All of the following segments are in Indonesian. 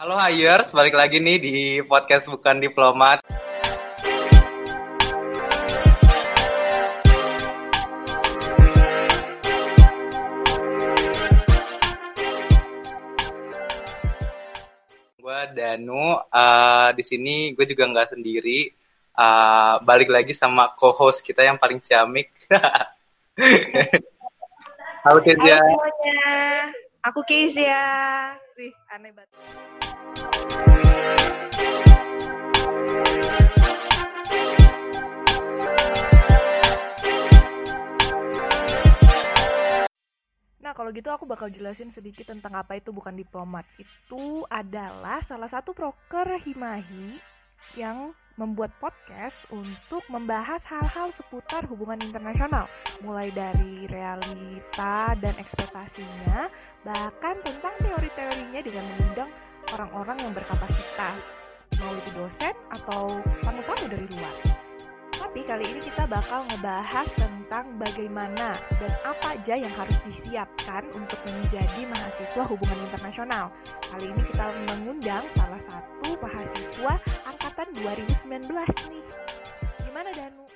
Halo Hayers, balik lagi nih di podcast Bukan Diplomat. Gue Danu, uh, di sini gue juga nggak sendiri. Uh, balik lagi sama co-host kita yang paling ciamik. Halo Kezia. Halo semuanya, aku Kezia. Wih, aneh banget. Nah, kalau gitu aku bakal jelasin sedikit tentang apa itu bukan diplomat. Itu adalah salah satu proker Himahi yang membuat podcast untuk membahas hal-hal seputar hubungan internasional, mulai dari realita dan ekspektasinya, bahkan tentang teori-teorinya dengan mengundang orang-orang yang berkapasitas, mau itu dosen atau tamu-tamu dari luar. Tapi kali ini kita bakal ngebahas tentang bagaimana dan apa aja yang harus disiapkan untuk menjadi mahasiswa hubungan internasional. Kali ini kita mengundang salah satu mahasiswa angkatan 2019 nih. Gimana Danu?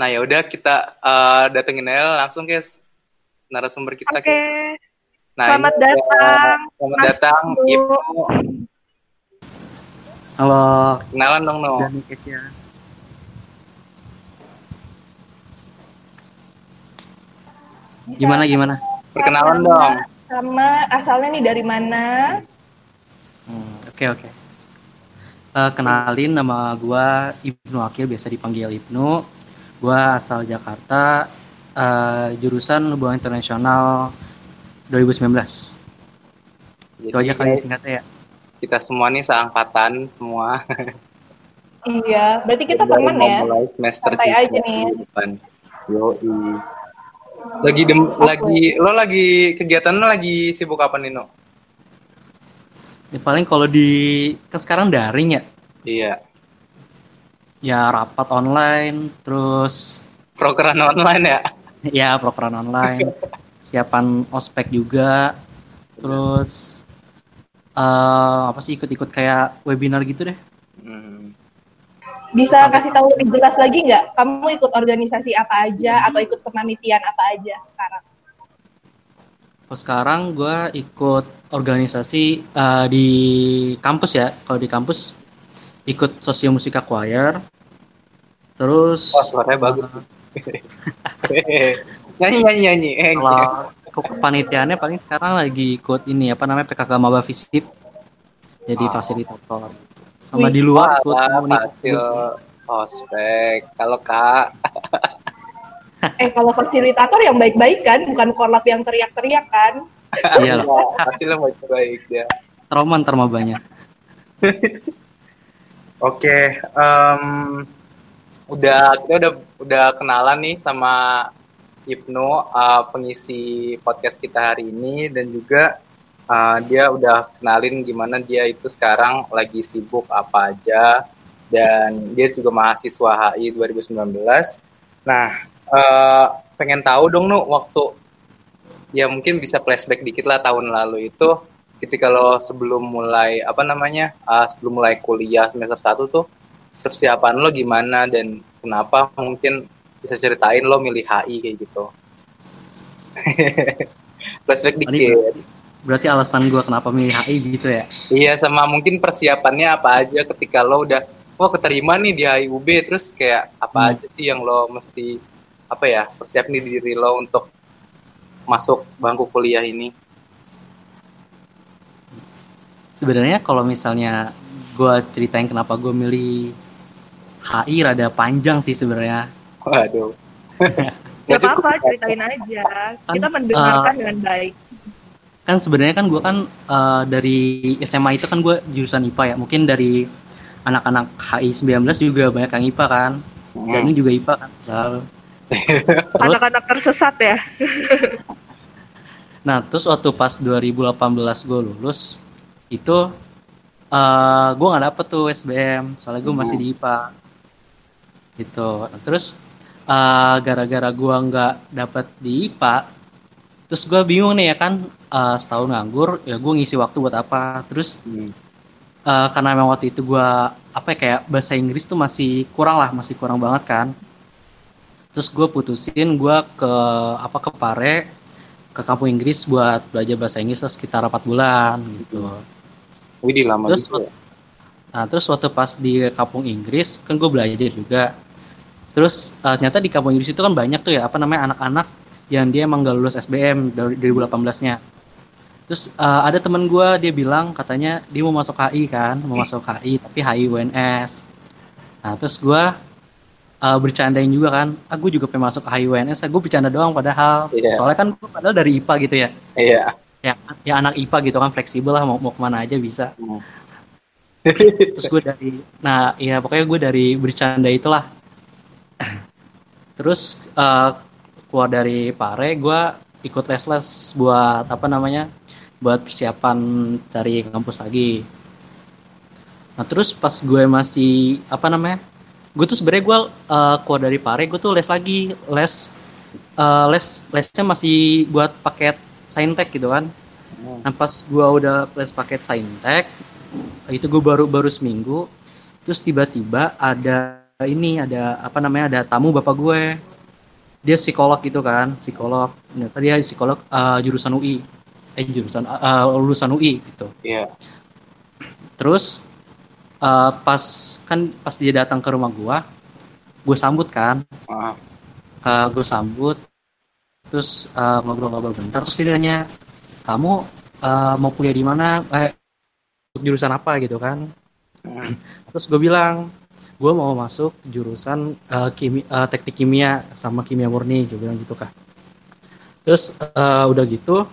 Nah ya udah kita uh, datengin aja langsung guys narasumber kita. Oke. Okay. Nah, selamat ini, datang. Selamat Mas datang Ibu. Halo. Kenalan dong no. Dan ya. Gimana gimana? Perkenalan dong. Sama asalnya nih dari mana? Oke hmm, oke. Okay, okay. uh, kenalin nama gua Ibnu Akil biasa dipanggil Ibnu. Gua asal Jakarta. Uh, jurusan hubungan internasional 2019. Jadi, Itu aja kali singkatnya ya. Kita semua nih seangkatan semua. iya, berarti kita teman ya. Mulai semester Santai aja nih. Yo, lagi dem lagi lo lagi kegiatan lo lagi sibuk apa Nino? Ya, paling kalau di kan sekarang daring ya. Iya. Ya rapat online, terus program online ya. ya program online. Siapan ospek juga. Terus uh, apa sih ikut-ikut kayak webinar gitu deh. Hmm. Bisa kasih tahu lebih jelas lagi nggak? Kamu ikut organisasi apa aja atau ikut kepanitiaan apa aja sekarang? Oh, sekarang gue ikut organisasi uh, di kampus ya. Kalau di kampus ikut sosio musika choir. Terus. Wah, suaranya bagus. nyanyi nyanyi nyanyi. Kalau kepanitiaannya paling sekarang lagi ikut ini apa namanya PKK Maba Visip. Jadi oh. fasilitator. Sama Wih, di luar ikut hasil ospek. Kalau kak. Eh kalau fasilitator yang baik-baik kan bukan korlap yang teriak-teriak kan? Iya lah. Hasilnya baik-baik ya trauma ntar banyak. Oke um, udah kita udah udah kenalan nih sama Ibnu uh, pengisi podcast kita hari ini dan juga uh, dia udah kenalin gimana dia itu sekarang lagi sibuk apa aja dan dia juga mahasiswa HI 2019. Nah, uh, pengen tahu dong nu waktu ya mungkin bisa flashback dikit lah tahun lalu itu ketika lo sebelum mulai apa namanya uh, sebelum mulai kuliah semester 1 tuh persiapan lo gimana dan kenapa mungkin bisa ceritain lo milih HI kayak gitu. flashback dikit berarti alasan gue kenapa milih HI gitu ya iya sama mungkin persiapannya apa aja ketika lo udah wah keterima nih di HIUB terus kayak apa hmm. aja sih yang lo mesti apa ya persiapin diri lo untuk masuk bangku kuliah ini sebenarnya kalau misalnya gue ceritain kenapa gue milih HI rada panjang sih sebenarnya waduh. Gak apa-apa, ceritain aja. Kita kan, mendengarkan uh, dengan baik. Kan sebenarnya kan gue kan uh, dari SMA itu kan gue jurusan IPA ya. Mungkin dari anak-anak HI 19 juga banyak yang IPA kan. Dan ini juga IPA kan anak-anak tersesat ya. Nah terus waktu pas 2018 gue lulus itu uh, eh, gue nggak dapet tuh SBM soalnya gue masih di IPA gitu. Nah, terus uh, gara-gara gue nggak dapet di IPA terus gue bingung nih ya kan uh, setahun nganggur ya gue ngisi waktu buat apa terus hmm. uh, karena memang waktu itu gue apa ya, kayak bahasa Inggris tuh masih kurang lah masih kurang banget kan terus gue putusin gue ke apa ke Pare ke kampung Inggris buat belajar bahasa Inggris sekitar 4 bulan gitu. Wih, lama terus, gitu. Ya? Nah, terus waktu pas di kampung Inggris kan gue belajar juga. Terus uh, ternyata di kampung Inggris itu kan banyak tuh ya apa namanya anak-anak yang dia emang gak lulus SBM dari 2018-nya. Terus uh, ada teman gue dia bilang katanya dia mau masuk HI kan, mau masuk HI tapi HI UNS. Nah terus gue uh, bercandain juga kan aku ah, juga pengen masuk HIWNS gue bercanda doang padahal yeah. soalnya kan padahal dari IPA gitu ya iya yeah. ya ya anak IPA gitu kan fleksibel lah mau mau ke mana aja bisa mm. terus gue dari nah ya pokoknya gue dari bercanda itulah terus uh, keluar dari Pare gue ikut les-les buat apa namanya buat persiapan cari kampus lagi nah terus pas gue masih apa namanya gue tuh sebenarnya gue uh, keluar dari pare gue tuh les lagi les uh, les lesnya masih buat paket saintek gitu kan hmm. nah pas gue udah les paket saintek itu gue baru baru seminggu terus tiba-tiba ada ini ada apa namanya ada tamu bapak gue. Dia psikolog gitu kan psikolog. Ternyata dia psikolog uh, jurusan UI eh jurusan uh, lulusan UI gitu. Yeah. terus uh, pas kan pas dia datang ke rumah gua gue sambut kan. Uh. uh, gue sambut. Terus uh, ngobrol-ngobrol bentar terus dia nanya kamu uh, mau kuliah di mana? Eh jurusan apa? Gitu kan. Uh. terus gue bilang gue mau masuk jurusan uh, kimi, uh, teknik kimia sama kimia murni gue bilang gitu kan terus uh, udah gitu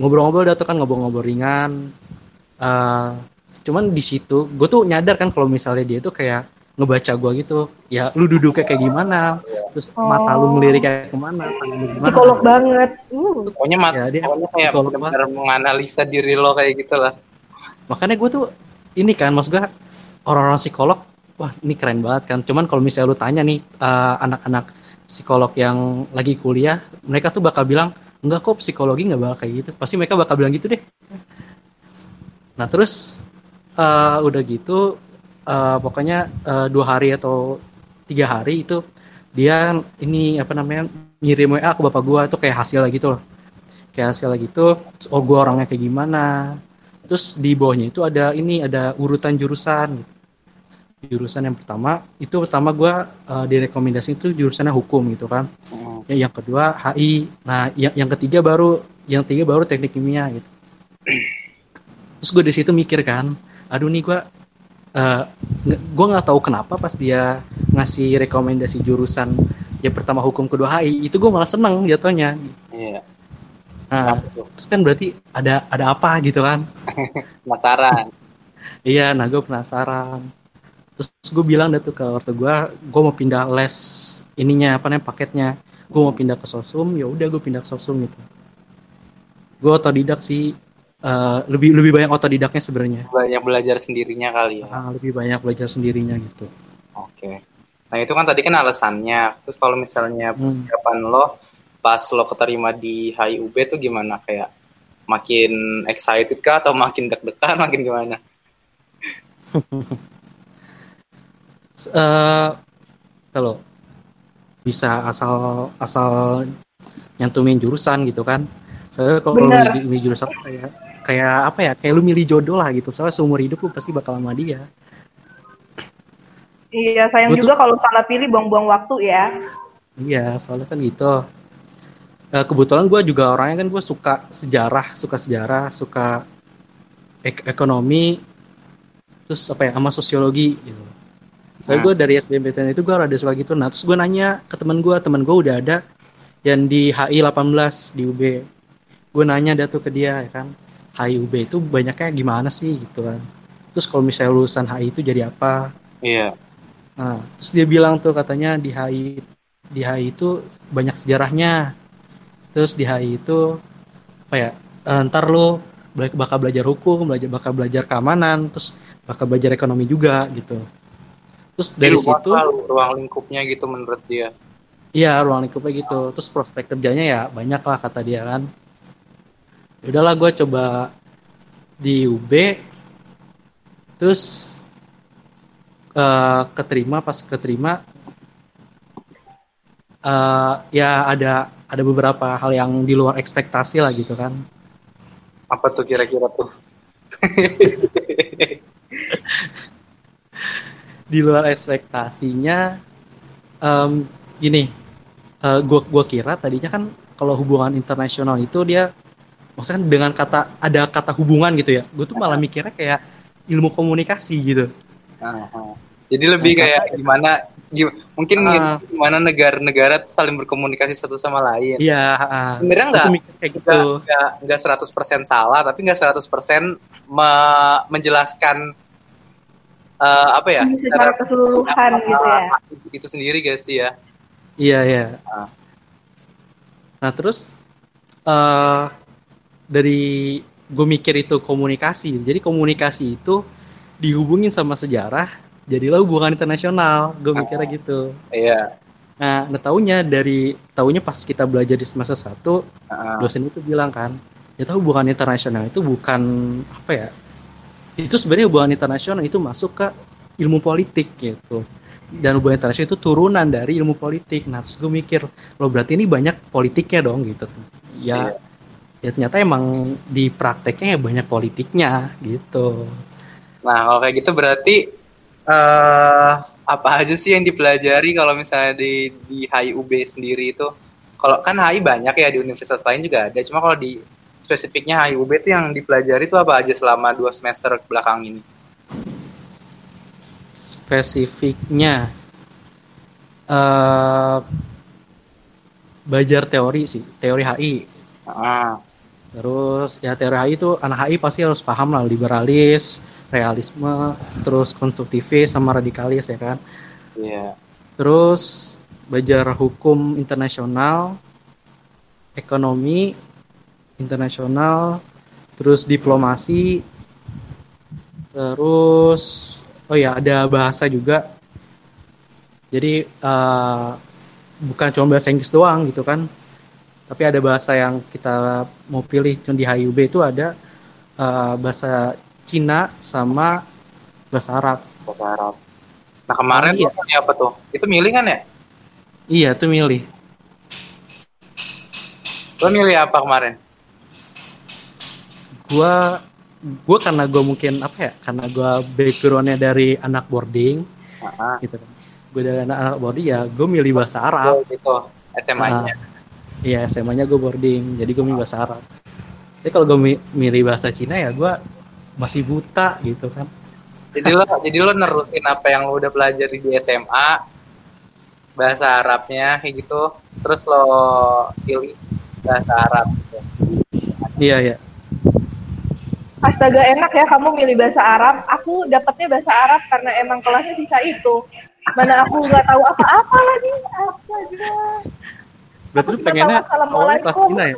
ngobrol-ngobrol uh, udah tuh kan ngobrol-ngobrol ringan. Uh, cuman di situ gue tuh nyadar kan kalau misalnya dia tuh kayak ngebaca gue gitu. Ya lu duduk kayak, kayak gimana? Terus oh. mata lu ngelirik kayak ke mana? Gimana? Psikolog banget. Uh. pokoknya mata ya, dia pokoknya kayak benar menganalisa diri lo kayak gitulah makanya gue tuh ini kan maksud gue orang-orang psikolog wah ini keren banget kan. Cuman kalau misalnya lu tanya nih uh, anak-anak psikolog yang lagi kuliah mereka tuh bakal bilang enggak kok psikologi nggak bakal kayak gitu. Pasti mereka bakal bilang gitu deh. Nah terus uh, udah gitu uh, pokoknya uh, dua hari atau tiga hari itu dia ini apa namanya ngirim WA ke bapak gua. Itu kayak hasil gitu loh. Kayak hasil gitu oh gua orangnya kayak gimana? Terus di bawahnya itu ada ini ada urutan jurusan jurusan yang pertama itu pertama gua uh, direkomendasi itu jurusannya hukum gitu kan. Oh. ya, yang kedua HI nah yang yang ketiga baru yang tiga baru teknik kimia gitu. Terus gue di situ mikir kan aduh nih gue uh, gue nggak tahu kenapa pas dia ngasih rekomendasi jurusan yang pertama hukum kedua HI itu gue malah seneng jatuhnya. Iya. Nah terus kan berarti ada ada apa gitu kan? Penasaran. Iya nah gue penasaran terus gue bilang deh tuh ke ortu gue gue mau pindah les ininya apa namanya paketnya gue mau pindah ke sosum ya udah gue pindah ke sosum gitu gue otodidak sih uh, lebih lebih banyak otodidaknya sebenarnya. Banyak belajar sendirinya kali ya. Uh, lebih banyak belajar sendirinya gitu. Oke. Okay. Nah itu kan tadi kan alasannya. Terus kalau misalnya hmm. persiapan hmm. lo pas lo keterima di HIUB tuh gimana kayak makin excited kah atau makin deg-degan makin gimana? uh, kalau bisa asal asal nyantumin jurusan gitu kan. Saya kalau milih jurusan kayak kayak apa ya kayak lu milih jodoh lah gitu. Soalnya seumur hidup lu pasti bakal sama dia. Iya sayang Gua juga kalau salah pilih buang-buang waktu ya. Iya soalnya kan gitu. Uh, kebetulan gue juga orangnya kan gue suka sejarah suka sejarah suka ek ekonomi terus apa ya sama sosiologi gitu Tapi nah. gue dari SBMPTN itu gue rada suka gitu nah terus gue nanya ke teman gue teman gue udah ada yang di HI 18 di UB gue nanya dia tuh ke dia ya kan. HIUB itu banyaknya gimana sih gitu kan. Terus kalau misalnya lulusan HI itu jadi apa? Iya. Nah terus dia bilang tuh katanya di HI di HI itu banyak sejarahnya. Terus di HI itu apa ya eh, ntar lo bakal belajar hukum belajar bakal belajar keamanan terus bakal belajar ekonomi juga gitu terus dari situ ruang lingkupnya gitu menurut dia Iya ruang lingkupnya gitu. Terus prospek kerjanya ya banyak lah kata dia kan. Ya udahlah gue coba di UB. Terus uh, keterima pas keterima uh, ya ada ada beberapa hal yang di luar ekspektasi lah gitu kan. Apa tuh kira-kira tuh? di luar ekspektasinya um, gini uh, gua gua kira tadinya kan kalau hubungan internasional itu dia maksudnya kan dengan kata ada kata hubungan gitu ya gue tuh malah mikirnya kayak ilmu komunikasi gitu. Uh, jadi lebih nah, kayak gimana mungkin uh, gimana negara-negara saling berkomunikasi satu sama lain. Iya uh, sebenarnya nggak kayak gitu. nggak nggak seratus persen salah tapi nggak seratus persen menjelaskan uh, apa ya? Secara keseluruhan gitu ya. itu sendiri guys sih ya iya iya. Nah, nah terus uh, dari gue mikir itu komunikasi. Jadi komunikasi itu dihubungin sama sejarah jadilah hubungan internasional. Gue mikirnya oh, gitu. Iya. Nah, nah taunya dari taunya pas kita belajar di semester satu uh. dosen itu bilang kan ya tahu hubungan internasional itu bukan apa ya itu sebenarnya hubungan internasional itu masuk ke ilmu politik gitu. Dan hubungan internasional itu turunan dari ilmu politik. Nah terus gue mikir lo berarti ini banyak politiknya dong gitu. Ya yeah. ya ternyata emang di prakteknya ya banyak politiknya gitu. Nah kalau kayak gitu berarti uh, apa aja sih yang dipelajari kalau misalnya di di HIUB sendiri itu? Kalau kan HI banyak ya di universitas lain juga ada. Cuma kalau di spesifiknya HIUB itu yang dipelajari itu apa aja selama dua semester belakang ini? Spesifiknya uh, belajar teori sih, teori HI. Ah. Terus ya teori HI itu anak HI pasti harus paham lah liberalis, realisme, terus konstruktivis sama radikalis ya kan. Iya. Yeah. Terus belajar hukum internasional, ekonomi, internasional, terus diplomasi, terus oh ya ada bahasa juga. Jadi uh, bukan cuma bahasa Inggris doang gitu kan, tapi ada bahasa yang kita mau pilih di HUB itu ada uh, bahasa Cina sama bahasa Arab. Bahasa Arab. Nah kemarin oh, iya. apa tuh? Itu milih kan ya? Iya, itu milih. Lo milih apa kemarin? Gue gue karena gue mungkin apa ya karena gue backgroundnya dari anak boarding uh-huh. gitu kan. Gue dari anak anak boarding ya gue milih bahasa Arab. Gitu SMA-nya uh, iya SMA-nya gue boarding jadi gue milih bahasa Arab. Tapi kalau gue milih bahasa Cina ya gue masih buta gitu kan. Jadi lo jadi lo nerusin apa yang lo udah pelajari di SMA bahasa Arabnya kayak gitu. Terus lo pilih bahasa Arab gitu. Iya iya astaga enak ya kamu milih bahasa Arab. Aku dapatnya bahasa Arab karena emang kelasnya sisa itu. Mana aku nggak tahu apa-apa lagi. Astaga. Berarti lu pengennya awalnya kelas Cina ya?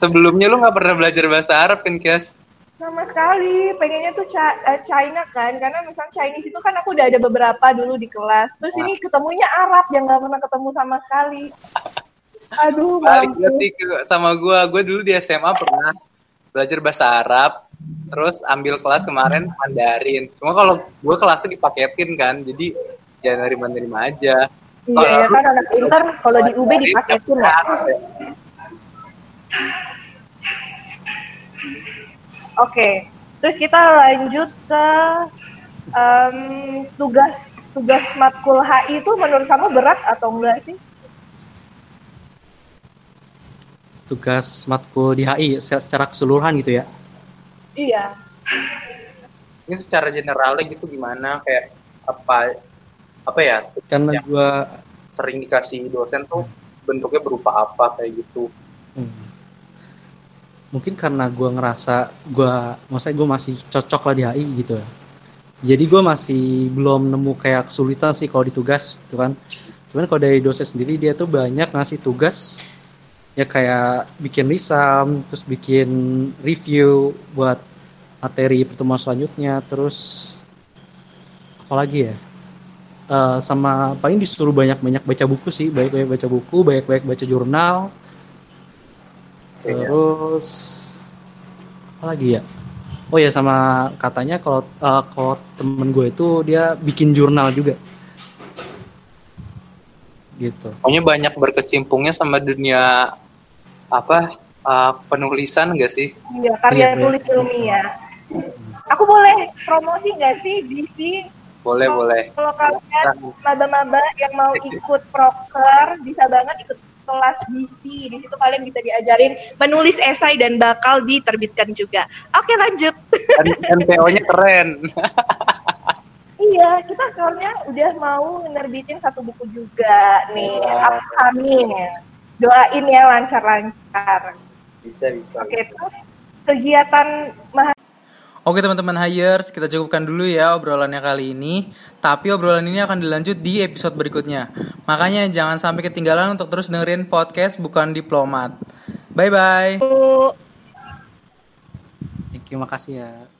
Sebelumnya lu nggak pernah belajar bahasa Arab kan, Kias? Sama sekali. Pengennya tuh eh, China kan. Karena misalnya Chinese itu kan aku udah ada beberapa dulu di kelas. Terus ini ketemunya Arab yang nggak pernah ketemu sama sekali. Aduh, balik berarti sama gue. Gue dulu di SMA pernah belajar bahasa Arab terus ambil kelas kemarin Mandarin. Cuma kalau gue kelasnya dipaketin kan jadi ya nerima-nerima aja. Iya ya kan anak inter kalau di UB dipaketin ya. Oke, terus kita lanjut ke um, tugas tugas matkul HI itu menurut kamu berat atau enggak sih? Tugas matkul di HI secara keseluruhan gitu ya? Iya. Ini secara generalnya gitu gimana kayak apa apa ya? Karena gua sering dikasih dosen tuh bentuknya berupa apa kayak gitu. Hmm. Mungkin karena gue ngerasa gue, maksudnya gue masih cocok lah di HI gitu ya. Jadi gue masih belum nemu kayak kesulitan sih kalau di tugas, gitu kan. Cuman kalau dari dosen sendiri dia tuh banyak ngasih tugas ya kayak bikin risam terus bikin review buat materi pertemuan selanjutnya terus apa lagi ya? Uh, sama paling disuruh banyak-banyak baca buku sih baik-baik baca buku baik-baik baca jurnal. Iya. terus apa lagi ya? Oh ya sama katanya kalau uh, kalau temen gue itu dia bikin jurnal juga gitu. Pokoknya banyak berkecimpungnya sama dunia apa uh, penulisan gak sih? Iya karya iya, tulis ilmiah. Aku boleh promosi gak sih di sini boleh kalo, boleh. kalau kalian maba-maba yang mau ikut proker bisa banget ikut kelas BC di situ kalian bisa diajarin menulis esai dan bakal diterbitkan juga. Oke lanjut. NPO-nya keren iya kita soalnya udah mau nerbitin satu buku juga nih upcoming doain ya lancar-lancar bisa bisa oke terus kegiatan Oke teman-teman Hires, kita cukupkan dulu ya obrolannya kali ini. Tapi obrolan ini akan dilanjut di episode berikutnya. Makanya jangan sampai ketinggalan untuk terus dengerin podcast Bukan Diplomat. Bye-bye. Thank you, makasih ya.